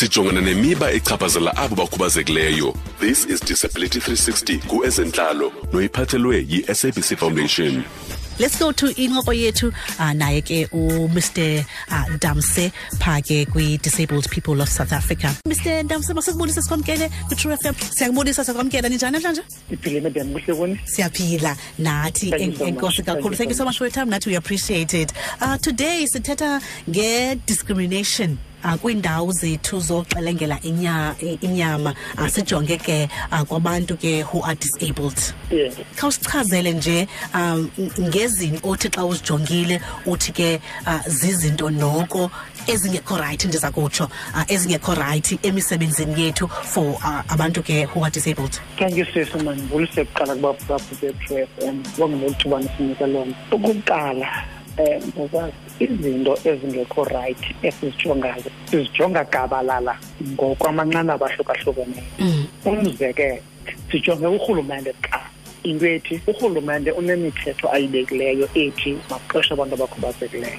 sijongana nemiba echaphazela abo bakhubazekileyo. This is disability 360 kuezentlalo noyiphathelwe yi-sabc foundation. Let's go to incoko yethu. Uh, naye ke umr uh, damse phaa ke kwi-disabled people of south africa. Mr damse masikubonisa sikwamkele kwi-true fm siyakubonisa siyakwamkela ninjani namhlanje iphile madam kuhle kuni siyaphila. Nathi Thank you so enkosi much. kakhulu. thank you so much. for your time. Nathi we appreciate it. Uh, today sithetha nge-discrimination uh, kwiindawo zethu zoxelengela inya, i- inyama uh, sijonge ke uh, kwabantu ke who are disabled yes khawusichazele nje um ngezinto othi xa uzijongile uthi ke uh, zizinto noko ezingekho rayithi ndiza kutsho uh, ezingekho rayithi emisebenzini yethu for uh, abantu ke who are disabled thank you sis mandibulise kuqala kuba baphi be-true f m bonginolithuba nisinika lona okokuqala um ngoba izinto ezingekho rayithi esizijongayo sizijonga gabalala ngokwamanqanaba ahlukahlukeneyo. Umzekelo sijonge urhulumente kuqala into ethi urhulumente unemithetho ayibekileyo ethi maqeshe abantu abakhubazekileyo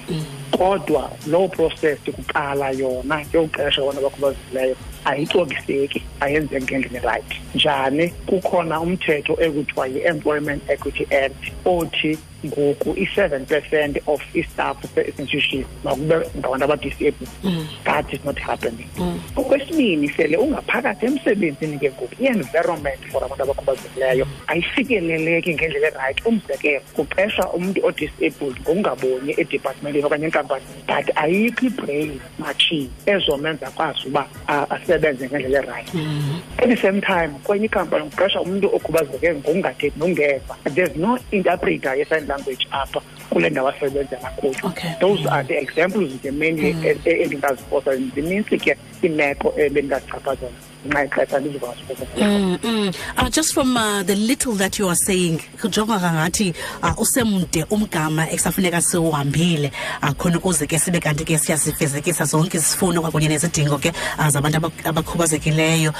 kodwa loo process kuqala yona yokuqesha abantu abakhubazekileyo ayixokiseki ayenzeki ngendlela erayithi njani? Kukhona umthetho ekuthiwa yi-employment equity act othi ngoku i-seven percent of istaff se-institution makube ngabantu abadisabled mm. that is not happening. Mm. Okwesibini sele ungaphakathi emsebenzini ke ngoku i-environment for abantu abakhubazekileyo ayifikeleleki ngendlela erayithi umzekelo kuqesha umntu odisabled ngokungabonyi edepartmentini okanye enkampanini but ayikho ibrain machine ezomenza akwazi uba asebenze ngendlela erayithi mm. at the same time kwenye ikampani uqesha umntu okhubazeke ngokungathethi nokungeva. There's no interpreter ye-sign language kule ndawo asebenzela kuyo those are the examples ke mainly e- endingaziposa. Zinintsi ke iimeko ebendingazichaphazela ngenxa yexesha ndizokwazi ukuza Mm, mm. Uh, just from uh, the little that you are saying kujonga kangathi uh, usemde umgama ekusafuneka siwuhambile uh, khona ukuze ke sibe kanti ke zonke kwakunye nezidingo ke uh, zabantu abakhubazekileyo.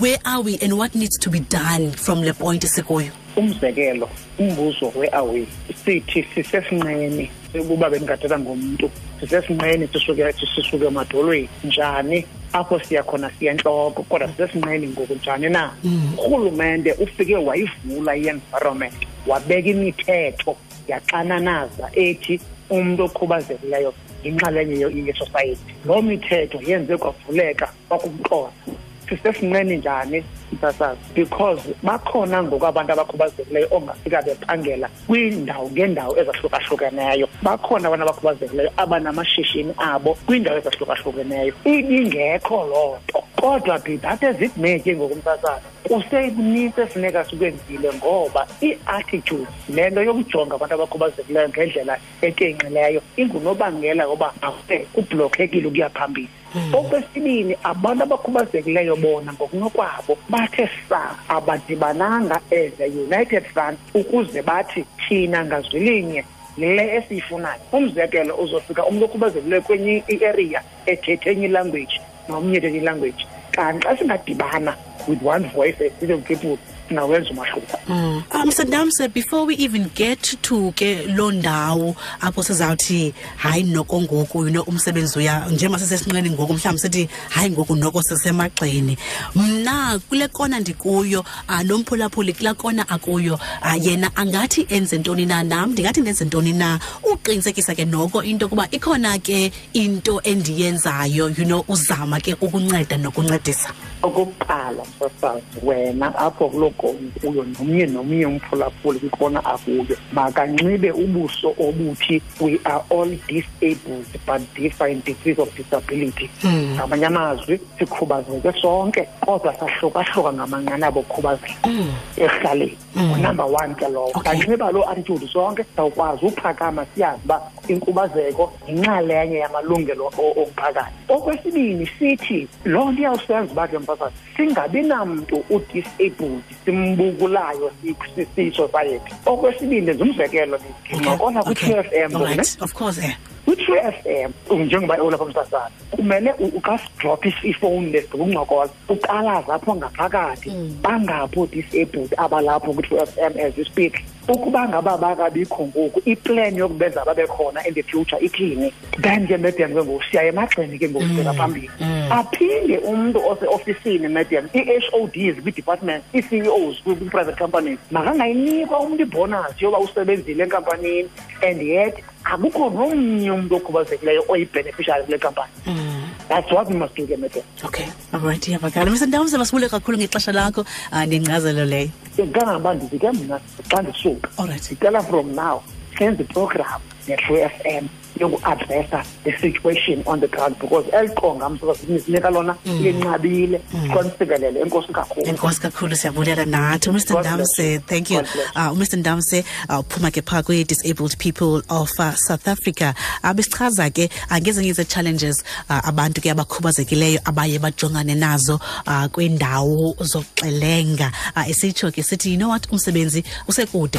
Where are we and what needs to be done from le point sikuyo umzekelo umbuzo we-away sithi sisesinqeni ukuba bendingathetha ngomntu sisesinqeni sisuke sisuke emadolweni njani apho siya khona siya entloko kodwa sisesinqeni ngoku njani na urhulumente ufike wayivula i-environment wabeka imithetho yaxananaza ethi umntu okhubazekileyo yinxalenye ye- yesosayethi loo mithetho yenze kwavuleka kwakumxosa sisesinqeni njani msasazi because bakhona ngoku abantu abakhubazekileyo ongafika bephangela kwiindawo ngeendawo ezahlukahlukeneyo. Bakhona abantu abakhubazekileyo abanamashishini abo kwiindawo ezahlukahlukeneyo. Ibingekho loo nto. Kodwa be that as it may ke ngokumsasazi kusekunintsi efuneka sikwenzile ngoba ii-attitudes le nto yokujonga abantu abakhubazekileyo ngendlela etenqileyo ingunobangela woba afe kublokhekile ukuya phambili. Okwesibini abantu abakhubazekileyo bona ngokunokwabo bathe sa abadibananga as a united front ukuze bathi thina ngazwilinye le esiyifunayo. Umzekelo uzofika umntu okhubazekileyo kwenye i-area ethethe enye ilanguage nomnye ethethe ilanguage kanti xa singadibana with one voice eh, as people singawenza umahluko Mm. Um, Mr. Damse, before we even get to ke loo ndawo apho sizawuthi hayi noko ngoku you know umsebenzi uya njengoba sisesinqeni ngoku mhlawumbi sithi hayi ngoku noko sisemagxeni mna kule kona ndikuyo uh, nomphulaphuli kulaa kona akuyo uh, yena angathi enze ntoni na nam ndingathi ndenze ntoni na uqinisekisa ke noko into yokuba ikhona ke into endiyenzayo you know uzama ke ukunceda nokuncedisa okokuqala msasazi wena apho kuloo kona kuyo nomnye nomnye umphulaphuli kwikona akuyo. Makanxibe ubuso obuthi we are all disabled but different degrees of disability. Ngamanye amazwi sikhubazeke sonke kodwa sahlukahluka ngamanqanaba okhubazeka ekuhlaleni. Number one ke lowo. Okay. kanxiba loo attitude sonke sawukwazi uphakama siyazi uba inkubazeko yinxalenye yamalungelo o- omphakathi okwesibini sithi loo nto iyawusenza uba ke mfasazi singabi namntu udisabled simbukulayo si- si- siyisociety okwesibini ndenza umzekelo ndincokola kwi-two f m All right. of course eh. kwi-two f m njengoba olapha msasana kumele u- ukasidraphe ifowuni le ngokuncokola uqalaze apho ngaphakathi bangapho disabled abalapho kwi-two f m as we speak ukuba ngaba bakabikho ngoku iplan yokubenza babe khona in the future iklini then ke medium ke ngoku siya emagxeni ke ngoku sibheka mm, phambili. Mm. aphinde umntu oseofisini medium ii-HODs kwi-department ii-CEOs kwi-private companies makangayinikwa umntu yoba usebenzile enkampanini and yet akukho nomnye umntu okhubazekileyo oyibeneficiary kule kampani mm. that's what we must do ke medium. Okay alright iyavakala. Mr. Ndawumse masibule kakhulu ngexesha lakho. Uh, leyo kangangoba ndithi ke mna xa ndisuka ndicela from now senze iprogram ne-true f m yokuadressa the situation on the ground because eli qonga lona linqabile qonifikelele enkosi kakhulu. Enkosi kakhulu siyabulela nathi. Umr. Ndamse thank you. Uh, umr. Ndamse uh, uphuma ke phaa kwi-disabled people of uh, south africa. Abesichaza besichaza ke uh, ngezinye ze-challenges uh, abantu ke abakhubazekileyo abaye bajongane nazo uh, kwiindawo zokuxelenga. Uh, esitsho ke sithi you know what? Umsebenzi usekude